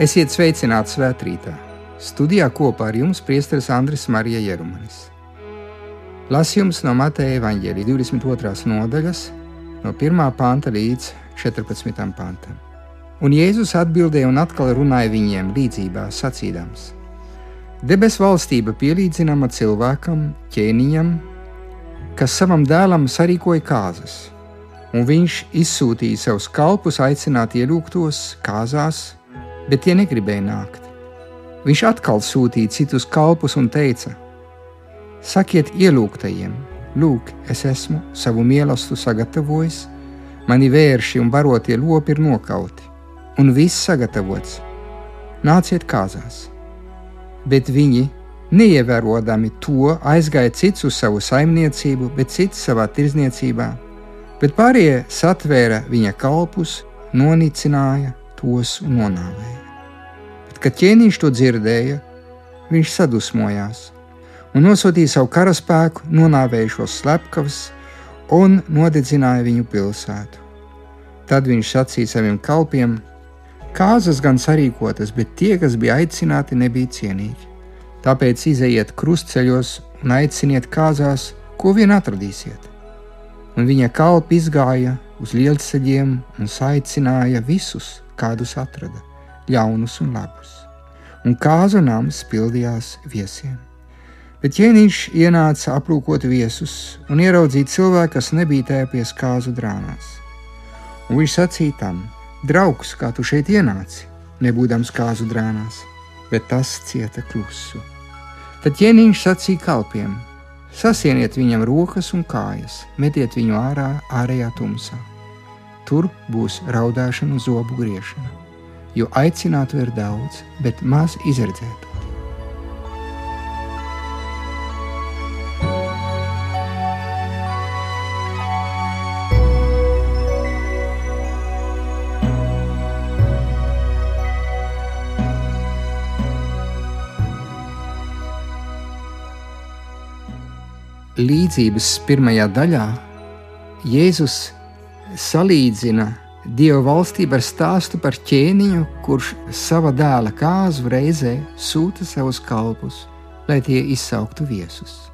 Esiet sveicināti svētkrītā. Studijā kopā ar jums priesteris Andris Marija Jerumanis. Lasījums no Mateja Evaņģēlī 22. nodaļas, no 1. panta līdz 14. pantam. Un Jēzus atbildēja un atkal runāja viņiem līdzībā, sacīdams: Debes valstība pielīdzināma cilvēkam, ķēniņam, kas savam dēlam sarīkoja kāzas, un viņš izsūtīja savus kalpus aicināt ielūgtos kāzās bet tie negribēja nākt. Viņš atkal sūtīja citus kalpus un teica: Sakiet ielūgtajiem, lūk, es esmu savu mīlestību sagatavojis, mani vērši un barotie lopi ir nokauti, un viss sagatavots. Nāciet kāzās! Bet viņi, neievērodami to, aizgāja cits uz savu saimniecību, bet cits savā tirzniecībā, bet pārējie satvēra viņa kalpus, nonicināja tos un nonāvēja. Kad ķēniņš to dzirdēja, viņš sadusmojās un nosūtīja savu karaspēku, nonāvēja šos slepkavus un nodedzināja viņu pilsētu. Tad viņš sacīja saviem kalpiem: Kāzas gan sarīkotas, bet tie, kas bija aicināti, nebija cienīgi. Tāpēc izejiet krustceļos un aiciniet kāzās, ko vien atradīsiet. Un viņa kalpi izgāja uz lielceļiem un aicināja visus, kādus atrada ļaunus un labus, un kāzu nams pildījās viesiem. Bet ķēniņš ienāca aplūkot viesus un ieraudzīja cilvēku, kas nebija tēpies kāzu drānās. Un viņš sacīja tam: Draugs, kā tu šeit ienāci, nebūdams kāzu drānās, bet tas cieta klusu. Tad ķēniņš sacīja kalpiem: Sasieniet viņam rokas un kājas, metiet viņu ārā, ārējā tumsā. Tur būs raudāšana un zobu griešana jo aicinātu ir daudz, bet maz izredzētu. Līdzības pirmajā daļā Jēzus salīdzina Dieva valstība ir stāstu par ķēniņu, kurš sava dēla kāzu reizē sūta savus kalpus, lai tie izsauktu viesus.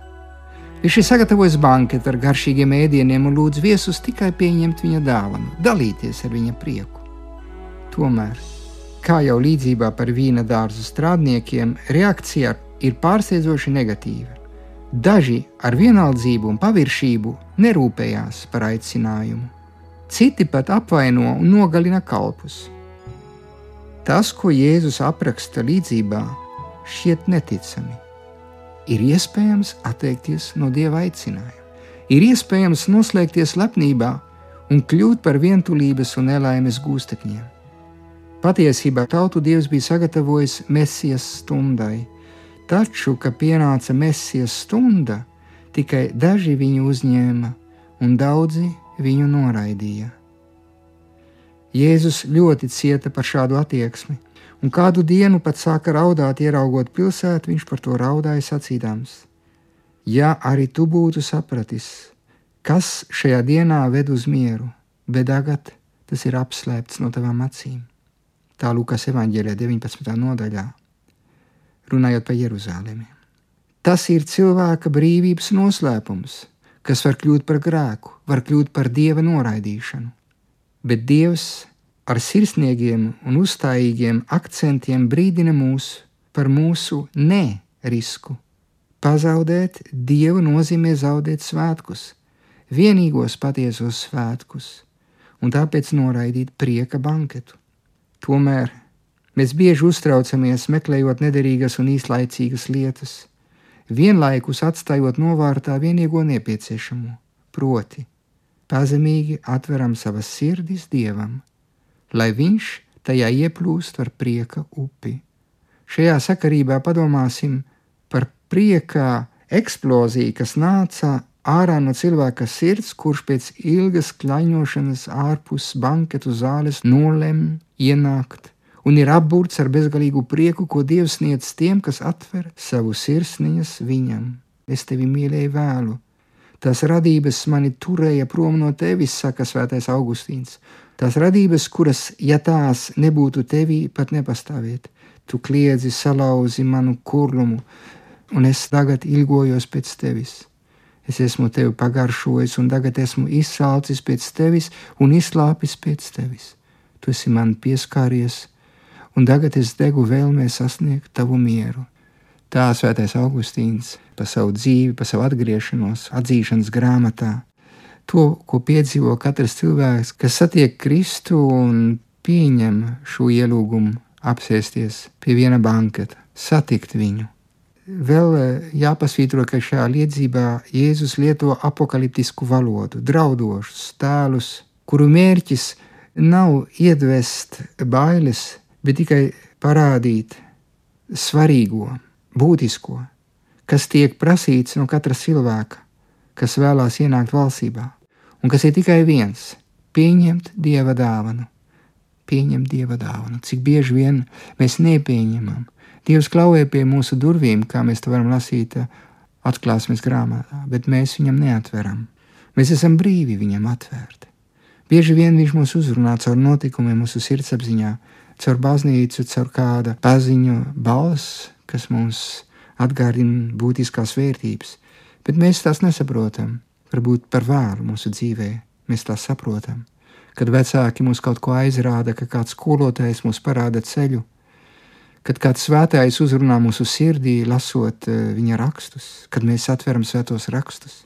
Viņš ir sagatavojis banketu ar garšīgiem ēdieniem un lūdz viesus tikai pieņemt viņa dāvanu, dalīties ar viņa prieku. Tomēr, kā jau līdzībā par vīna dārza strādniekiem, reakcija ir pārsteidzoši negatīva. Daži ar vienaldzību un paviršību nerūpējās par aicinājumu Citi pat apvaino un nogalina kalpus. Tas, ko Jēzus apraksta līdzībā, šķiet neticami. Ir iespējams atteikties no dieva aicinājuma, ir iespējams noslēgties lepnībā un kļūt par vientulības un nelaimes gūstekņiem. Patiesībā tautu dievs bija sagatavojis mesijas stundai, taču, kad pienāca mesijas stunda, tikai daži viņu uzņēma un daudzi viņu noraidīja. Jēzus ļoti cieta par šādu attieksmi, un kādu dienu pat sāka raudāt, ieraugot pilsētu, viņš par to raudāja sacīdams: Ja arī tu būtu sapratis, kas šajā dienā ved uz mieru, bet tagad tas ir apslēpts no tavām acīm. Tā Lukas evanģēlē 19. nodaļā, runājot par Jeruzalemi. Tas ir cilvēka brīvības noslēpums kas var kļūt par grēku, var kļūt par dieva noraidīšanu. Bet dievs ar sirsnīgiem un uzstājīgiem akcentiem brīdina mūs par mūsu ne risku. Pazaudēt dievu nozīmē zaudēt svētkus, vienīgos patiesos svētkus, un tāpēc noraidīt prieka banketu. Tomēr mēs bieži uztraucamies meklējot nederīgas un īslaicīgas lietas vienlaikus atstājot novārtā vienīgo nepieciešamo, proti, pazemīgi atveram savas sirdis dievam, lai viņš tajā ieplūst ar prieka upi. Šajā sakarībā padomāsim par prieka eksploziju, kas nāca ārā no cilvēka sirds, kurš pēc ilgas klaņošanas ārpus banketu zāles nolem ienākt un ir apburts ar bezgalīgu prieku, ko Dievs sniedz tiem, kas atver savu sirsniņas viņam. Es tevi mīlēju vēlu. Tās radības mani turēja prom no tevis, saka Svētais Augustīns. Tās radības, kuras, ja tās nebūtu tevī, pat nepastāvētu. Tu kliedzi, salauzi manu kurlumu, un es tagad ilgojos pēc tevis. Es esmu tevi pagaršojis, un tagad esmu izsalcis pēc tevis un izslāpis pēc tevis. Tu esi man pieskāries, un tagad es degu vēlmē sasniegt tavu mieru. Tā svētais Augustīns pa savu dzīvi, pa savu atgriešanos, atzīšanas grāmatā. To, ko piedzīvo katrs cilvēks, kas satiek Kristu un pieņem šo ielūgumu apsēsties pie viena banketa, satikt viņu Vēl eh, jāpasvītro, ka šajā liedzībā Jēzus lieto apakaliptisku valodu, draudošus tēlus, kuru mērķis nav iedvest bailes, bet tikai parādīt svarīgo, būtisko, kas tiek prasīts no katra cilvēka, kas vēlās ienākt valstībā, un kas ir tikai viens - pieņemt dieva dāvanu. Pieņemt dieva dāvanu. Cik bieži vien mēs nepieņemam Dievs klauvē pie mūsu durvīm, kā mēs to varam lasīt eh, atklāsmes grāmatā, bet mēs viņam neatveram. Mēs esam brīvi viņam atvērti. Bieži vien viņš mūs uzrunā caur notikumiem mūsu sirdsapziņā, caur baznīcu, caur kāda paziņu balss, kas mums atgādina būtiskās vērtības, bet mēs tās nesaprotam. Varbūt par vēlu mūsu dzīvē mēs tās saprotam. Kad vecāki mums kaut ko aizrāda, ka kāds skolotājs mums parāda ceļu, kad kāds svētājs uzrunā mūsu sirdī, lasot eh, viņa rakstus, kad mēs atveram svētos rakstus.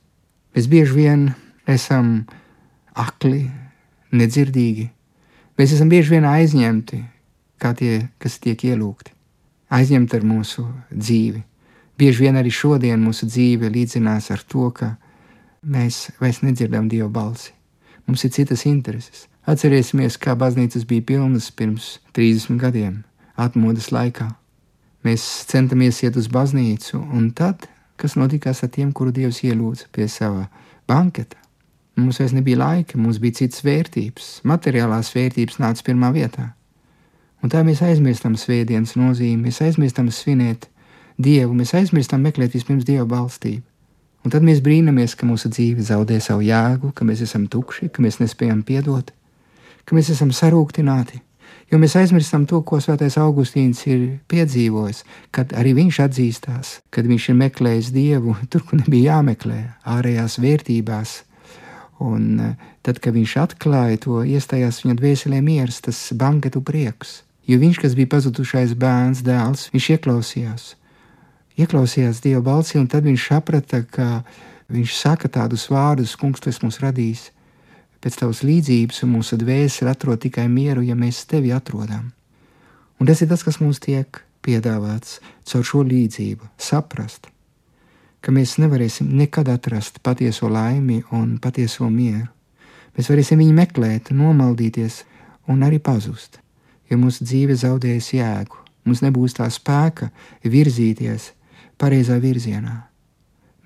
Mēs bieži vien esam akli, nedzirdīgi. Mēs esam bieži vien aizņemti, kā tie, kas tiek ielūgti, aizņemti ar mūsu dzīvi. Bieži vien arī šodien mūsu dzīve līdzinās ar to, ka mēs vairs nedzirdam Dieva balsi. Mums ir citas intereses. Atcerēsimies, kā baznīcas bija pilnas pirms 30 gadiem atmodas laikā. Mēs centamies iet uz baznīcu, un tad, kas notikās ar tiem, kuru Dievs ielūdza pie sava banketa? Mums vairs nebija laika, mums bija citas vērtības, materiālās vērtības nāca pirmā vietā. Un tā mēs aizmirstam svētdienas nozīmi, mēs aizmirstam svinēt Dievu, mēs aizmirstam meklēt vispirms Dieva balstību. Un tad mēs brīnamies, ka mūsu dzīve zaudē savu jēgu, ka mēs esam tukši, ka mēs nespējam piedot, ka mēs esam sarūktināti Jo mēs aizmirstam to, ko Svētais Augustīns ir piedzīvojis, kad arī viņš atzīstās, kad viņš ir meklējis Dievu tur, kur nebija jāmeklē, ārējās vērtībās. Un eh, tad, kad viņš atklāja to, iestājās viņa dvēselē miers, tas banketu prieks. Jo viņš, kas bija pazudušais bērns, dēls, viņš ieklausījās. Ieklausījās Dieva balsī, un tad viņš saprata, ka viņš saka tādus vārdus, kungs, tu esi mums radījis pēc tavas līdzības, un mūsu dvēsele atrod tikai mieru, ja mēs tevi atrodam. Un tas ir tas, kas mums tiek piedāvāts caur šo līdzību, saprast, ka mēs nevarēsim nekad atrast patieso laimi un patieso mieru. Mēs varēsim viņu meklēt, nomaldīties un arī pazust, jo mūsu dzīve zaudēs jēgu, mums nebūs tā spēka virzīties pareizā virzienā.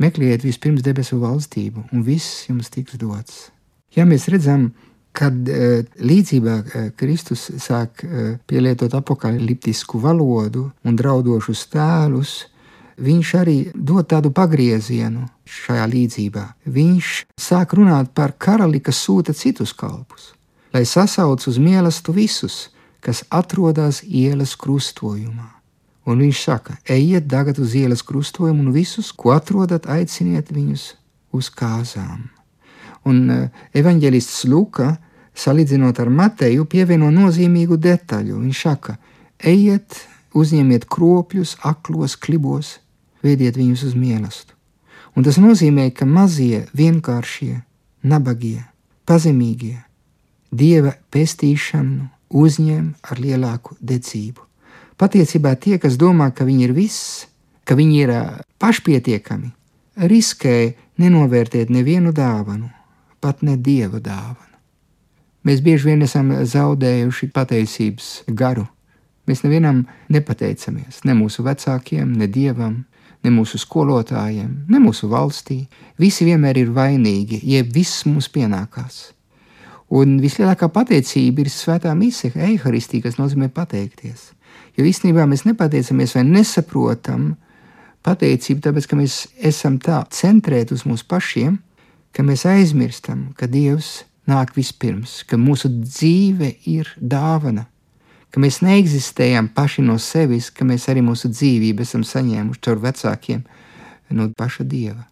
Meklējiet vispirms debesu valstību, un viss jums tiks dots. Ja mēs redzam, kad uh, līdzībā uh, Kristus sāk uh, pielietot apakaliptisku valodu un draudošus tēlus, viņš arī dod tādu pagriezienu šajā līdzībā. Viņš sāk runāt par karali, kas sūta citus kalpus, lai sasauc uz mīlestību visus, kas atrodas ielas krustojumā. Un viņš saka, ejiet tagad uz ielas krustojumu un visus, ko atrodat, aiciniet viņus uz kāzām. Un e, evanģēlists Luka, salīdzinot ar Mateju, pievieno nozīmīgu detaļu. Viņš saka, ejiet, uzņemiet kropļus, aklos, klibos, veidiet viņus uz mīlestību. Un tas nozīmē, ka mazie, vienkāršie, nabagie, pazemīgie dieva pestīšanu uzņem ar lielāku dedzību. Patiesībā tie, kas domā, ka viņi ir viss, ka viņi ir pašpietiekami, riskē nenovērtēt nevienu dāvanu, pat ne dieva dāvana. Mēs bieži vien esam zaudējuši pateicības garu. Mēs nevienam nepateicamies, ne mūsu vecākiem, ne dievam, ne mūsu skolotājiem, ne mūsu valstī. Visi vienmēr ir vainīgi, jeb viss mums pienākās. Un vislielākā pateicība ir svētā misija, eharistija, kas nozīmē pateikties. Jo īstenībā mēs nepateicamies vai nesaprotam pateicību, tāpēc ka mēs esam tā centrēti uz mums pašiem, ka mēs aizmirstam, ka Dievs nāk vispirms, ka mūsu dzīve ir dāvana, ka mēs neeksistējam paši no sevis, ka mēs arī mūsu dzīvību esam saņēmuši caur vecākiem no paša dieva.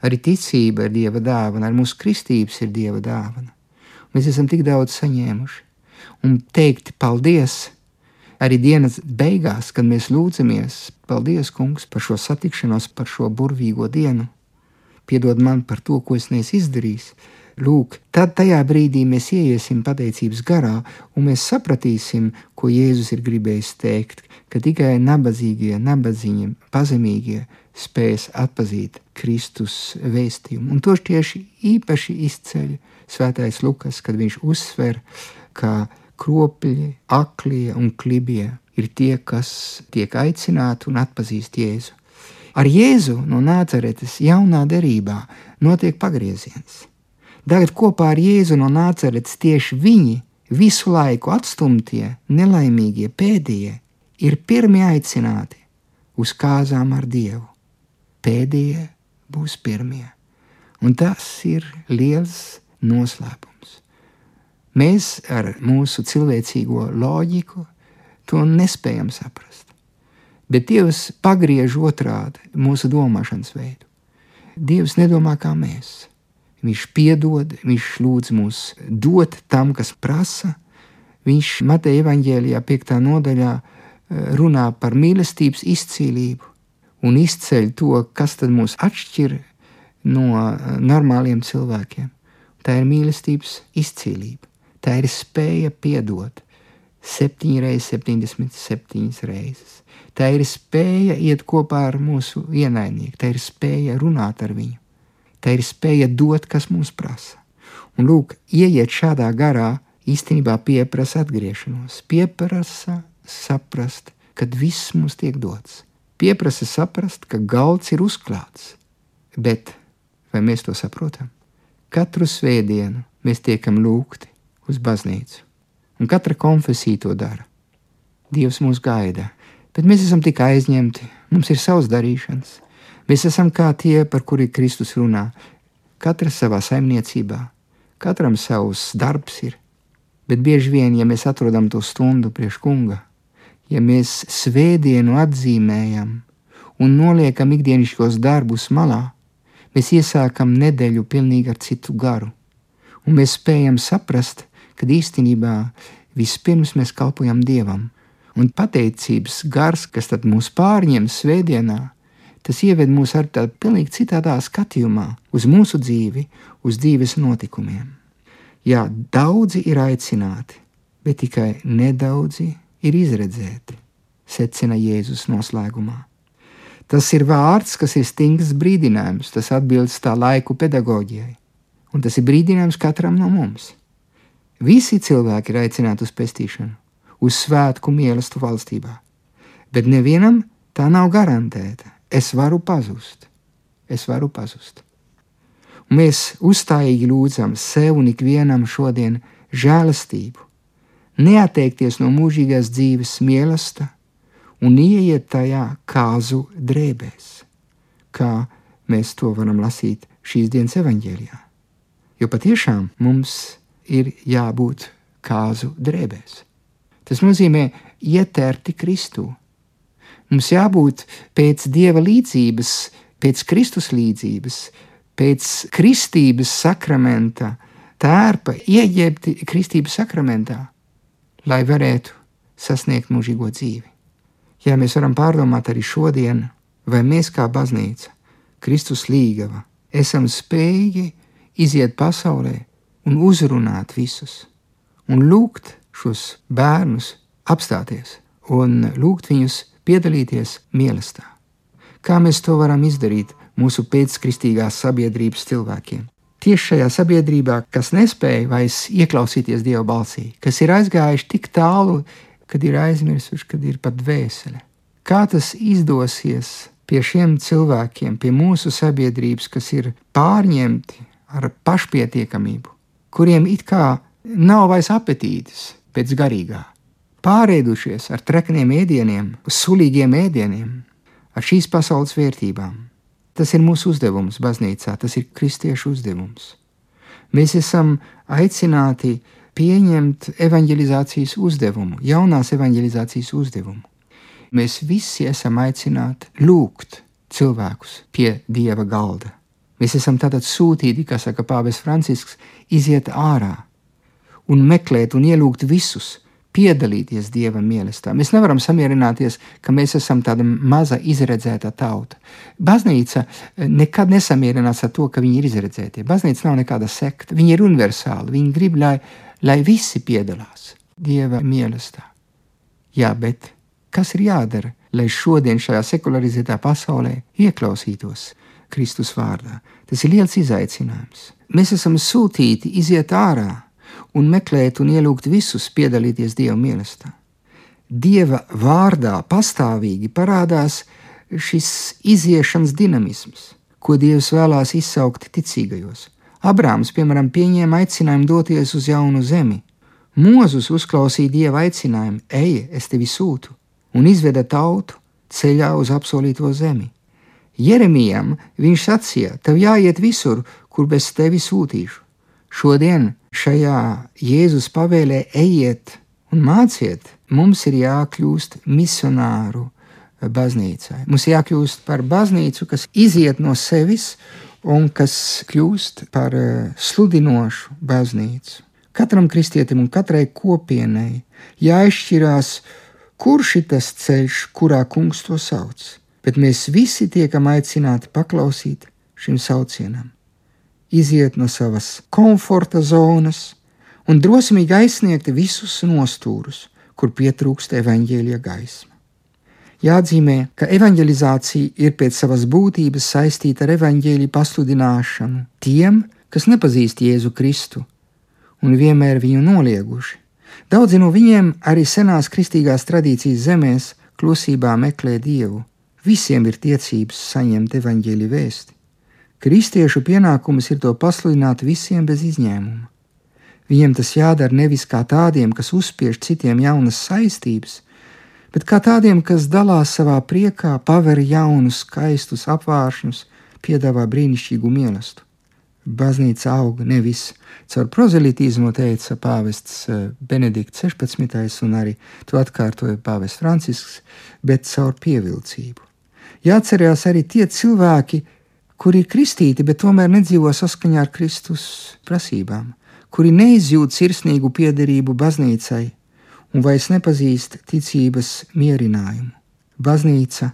Arī ticība ir dieva dāvana, arī mūsu kristības ir dieva dāvana. Mēs esam tik daudz saņēmuši. Un teikt paldies arī dienas beigās, kad mēs lūdzamies, paldies, kungs, par šo satikšanos, par šo burvīgo dienu. Piedod man par to, ko es neesmu izdarījis. Lūk, tad tajā brīdī mēs ieiesim pateicības garā, un mēs sapratīsim, ko Jēzus ir gribējis teikt, ka tikai nabadzīgie, nabadzīgie, pazemīgie spēs atpazīt Kristus vēstījumu. Un to tieši īpaši izceļ Svētais Lukas, kad viņš uzsver, ka kropļi, aklie un klibie ir tie, kas tiek aicināti un atpazīst Jēzu. Ar Jēzu no Nāceretes jaunā derībā notiek pagrieziens. Tagad kopā ar Jēzu no Nāceretes tieši viņi, visu laiku atstumtie, nelaimīgie, pēdējie, ir pirmie aicināti uz kāzām ar Dievu. Pēdējie būs pirmie. Un tas ir liels noslēpums. Mēs ar mūsu cilvēcīgo loģiku to nespējam saprast. Bet Dievs pagriež otrādi mūsu domāšanas veidu. Dievs nedomā kā mēs. Viņš piedod, viņš lūdz mūs dot tam, kas prasa. Viņš Mateja evaņģēlijā, 5. nodaļā, eh, runā par mīlestības izcīlību un izceļ to, kas tad mūs atšķir no eh, normāliem cilvēkiem. Tā ir mīlestības izcīlība. Tā ir spēja piedot 7 reizes, 77 reizes. Tā ir spēja iet kopā ar mūsu ienaidnieku, tā ir spēja runāt ar viņu, tā ir spēja dot, kas mums prasa. Un lūk, ieiet šādā garā īstenībā pieprasa atgriešanos, pieprasa saprast, kad viss mums tiek dots. Pieprasa saprast, ka galds ir uzklāts, bet vai mēs to saprotam? Katru svētdienu mēs tiekam lūgti uz baznīcu. Un katra konfesija to dara. Dievs mūs gaida, bet mēs esam tik aizņemti, mums ir savs darīšanas. Mēs esam kā tie, par kuriem Kristus runā. Katrs savā saimniecībā, katram savs darbs ir. Bet bieži vien, ja mēs atrodam to stundu priekš kunga, ja mēs svētdienu atzīmējam un noliekam ikdienišķos darbus malā, mēs iesākam nedēļu pilnīgi ar citu garu, un mēs spējam saprast, kad īstenībā vispirms mēs kalpojam Dievam. Un pateicības gars, kas tad mūs pārņem svētdienā, tas ieved mūs ar tādu pilnīgi citādā skatījumā uz mūsu dzīvi, uz dzīves notikumiem. Jā, daudzi ir aicināti, bet tikai nedaudzi ir izredzēti, secina Jēzus noslēgumā. Tas ir vārds, kas ir stingrs brīdinājums, tas atbilst tā laiku pedagoģijai, un tas ir brīdinājums katram no mums. Visi cilvēki ir aicināti uz pestīšanu, uz svētku mīlestību valstībā, bet nevienam tā nav garantēta. Es varu pazust, es varu pazust. Un mēs uzstājīgi lūdzam sev un ikvienam šodien žēlastību, neatteikties no mūžīgās dzīves mīlestības un ieiet tajā kāzu drēbēs, kā mēs to varam lasīt šīs dienas evaņģēlijā. Jo patiešām mums ir jābūt kāzu drēbēs. Tas nozīmē ietērti Kristū. Mums jābūt pēc Dieva līdzības, pēc Kristus līdzības, pēc kristības sakramenta, tērpa, ieģērbti kristības sakramentā, lai varētu sasniegt mūžīgo dzīvi. Ja mēs varam pārdomāt arī šodien, vai mēs kā baznīca, Kristus līgava, esam spējīgi iziet pasaulē un uzrunāt visus, un lūgt šos bērnus apstāties un lūgt viņus piedalīties mīlestībā. Kā mēs to varam izdarīt mūsu pēckristīgās sabiedrības cilvēkiem? Tieši šajā sabiedrībā, kas nespēja vairs ieklausīties Dieva balsī, kas ir aizgājuši tik tālu, kad ir aizmirsuši, kad ir pat dvēsele. Kā tas izdosies pie šiem cilvēkiem, pie mūsu sabiedrības, kas ir pārņemti ar pašpietiekamību, kuriem it kā nav vairs apetītes pēc garīgā, pārēdušies ar trekniem ēdieniem, uz sulīgiem ēdieniem, ar šīs pasaules vērtībām. Tas ir mūsu uzdevums baznīcā, tas ir kristiešu uzdevums. Mēs esam aicināti pieņemt evanģelizācijas uzdevumu, jaunās evanģelizācijas uzdevumu. Mēs visi esam aicināti lūgt cilvēkus pie dieva galda. Mēs esam tātad sūtīti, kā saka Pāvils Francisks, iziet ārā un meklēt un ielūgt visus, piedalīties dieva mīlestībā. Mēs nevaram samierināties, ka mēs esam tāda maza izredzēta tauta. Baznīca eh, nekad nesamierinās ar to, ka viņi ir izredzēti. Baznīca nav nekāda sekta, viņi ir universāli. Viņi grib, lai, lai visi piedalās dieva mīlestībā. Jā, bet kas ir jādara, lai šodien šajā sekularizētā pasaulē ieklausītos Kristus vārdā? Tas ir liels izaicinājums. Mēs esam sūtīti iziet ārā un meklēt un ielūgt visus piedalīties Dieva mīlestībā. Dieva vārdā pastāvīgi parādās šis iziešanas dinamisms, ko Dievs vēlās izsaukt ticīgajos. Abrāms, piemēram, pieņēma aicinājumu doties uz jaunu zemi. Mūzus uzklausīja Dieva aicinājumu: Ej, es tevi sūtu, un izveda tautu ceļā uz apsolīto zemi. Jeremijam viņš sacīja: Tev jāiet visur, kur bez tevi sūtīšu. Šodien šajā Jēzus pavēlē ejiet un māciet, mums ir jākļūst misionāru baznīcai. Mums jākļūst par baznīcu, kas iziet no sevis un kas kļūst par eh, sludinošu baznīcu. Katram kristietim un katrai kopienai jāizšķirās, kurš ir tas ceļš, kurā kungs to sauc, bet mēs visi tiekam aicināti paklausīt šim saucienam iziet no savas komforta zonas un drosmīgi aizsniegt visus nostūrus, kur pietrūkst evaņģēlīja gaisma. Jāatzīmē, ka evanģelizācija ir pēc savas būtības saistīta ar evaņģēlīju pasludināšanu tiem, kas nepazīst Jēzu Kristu un vienmēr viņu nolieguši. Daudzi no viņiem arī senās kristīgās tradīcijas zemēs klusībā meklē Dievu. Visiem ir tiecības saņemt evaņģēlīju vēsti. Kristiešu pienākums ir to pasludināt visiem bez izņēmuma. Viņiem tas jādara nevis kā tādiem, kas uzspiež citiem jaunas saistības, bet kā tādiem, kas dalās savā priekā, paver jaunus, skaistus apvāršņus, piedāvā brīnišķīgu mīlestību. Baznīca aug nevis caur prozelitīzmu, teica pāvests eh, Benedikts 16. un arī to atkārtoja pāvests Francisks, bet caur pievilcību. Jāatcerās arī tie cilvēki, kuri ir kristīti, bet tomēr nedzīvo saskaņā ar Kristus prasībām, kuri neizjūt sirsnīgu piederību baznīcai un vairs nepazīst ticības mierinājumu. Baznīca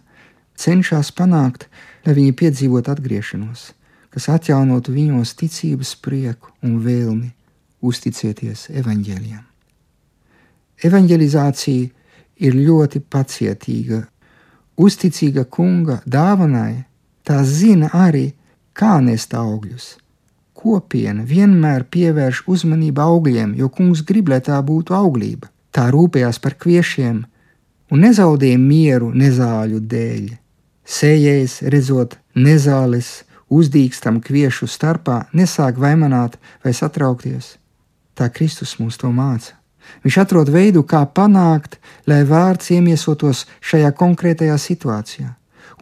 cenšas panākt, lai viņi piedzīvotu atgriešanos, kas atjaunotu viņos ticības prieku un vēlmi uzticēties evaņģēlijam. Evangelizācija ir ļoti pacietīga, uzticīga kunga dāvanai tā zina arī, kā nest augļus. Kopiena vienmēr pievērš uzmanību augļiem, jo kungs grib, lai tā būtu auglība. Tā rūpējās par kviešiem un nezaudēja mieru nezāļu dēļ. Sējējs, redzot nezāles, uzdīkstam kviešu starpā, nesāk vaimanāt vai satraukties. Tā Kristus mums to māca. Viņš atrod veidu, kā panākt, lai vārds iemiesotos šajā konkrētajā situācijā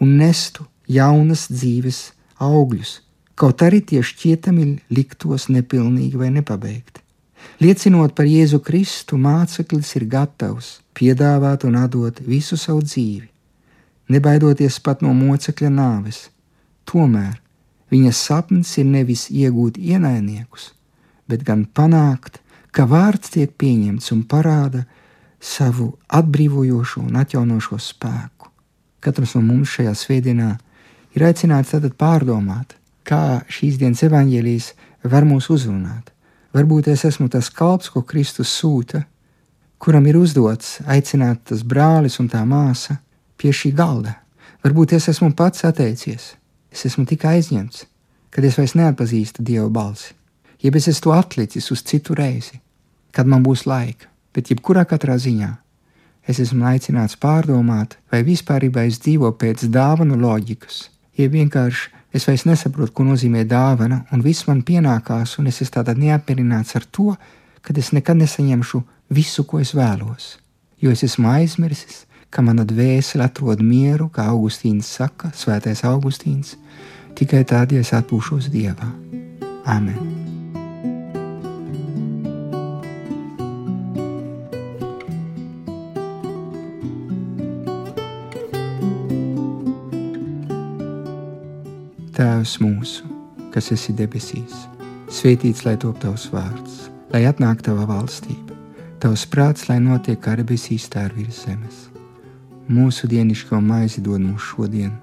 un nestu jaunas dzīves augļus, kaut arī tie šķietami liktos nepilnīgi vai nepabeigti. Liecinot par Jēzu Kristu, māceklis ir gatavs piedāvāt un atdot visu savu dzīvi, nebaidoties pat no mocekļa nāves. Tomēr viņa sapnis ir nevis iegūt ienaidniekus, bet gan panākt, ka vārds tiek pieņemts un parāda savu atbrīvojošo un atjaunošo spēku. Katrs no mums šajā svētdienā ir aicināts tad pārdomāt, kā šīs dienas evaņģēlijas var mūs uzrunāt. Varbūt es esmu tas kalps, ko Kristus sūta, kuram ir uzdots aicināt tas brālis un tā māsa pie šī galda. Varbūt es esmu pats atteicies, es esmu tik aizņemts, kad es vairs neatpazīstu Dieva balsi. Jeb es to atlicis uz citu reizi, kad man būs laika, bet jebkurā katrā ziņā es esmu aicināts pārdomāt, vai vispār es dzīvoju pēc dāvanu loģikas ja vienkārši es vairs nesaprotu, ko nozīmē dāvana, un viss man pienākās, un es esmu tādā neapmierināts ar to, ka es nekad nesaņemšu visu, ko es vēlos. Jo es esmu aizmirsis, ka mana dvēsele atrod mieru, kā Augustīns saka, Svētais Augustīns, tikai tad, ja es atpūšos Dievā. Amen! Tēvs mūsu, kas esi debesīs, svētīts lai top tavs vārds, lai atnāk tava valstība, tavs prāts, lai notiek kā debesīs, tā ir virs zemes. Mūsu dienascho maizi dod mums šodien,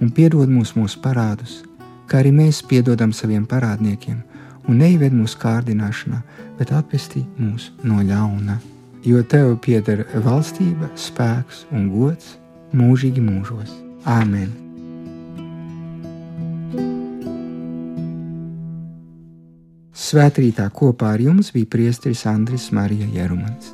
un piedod mums mūsu parādus, kā arī mēs piedodam saviem parādniekiem, un neieved mūsu kārdināšanā, bet atpestī mūs no ļauna. Jo tev pieder valstība, spēks un gods mūžīgi mūžos. Āmen! Svētrītā kopā ar jums bija priesteris Andris Marija Jerumans.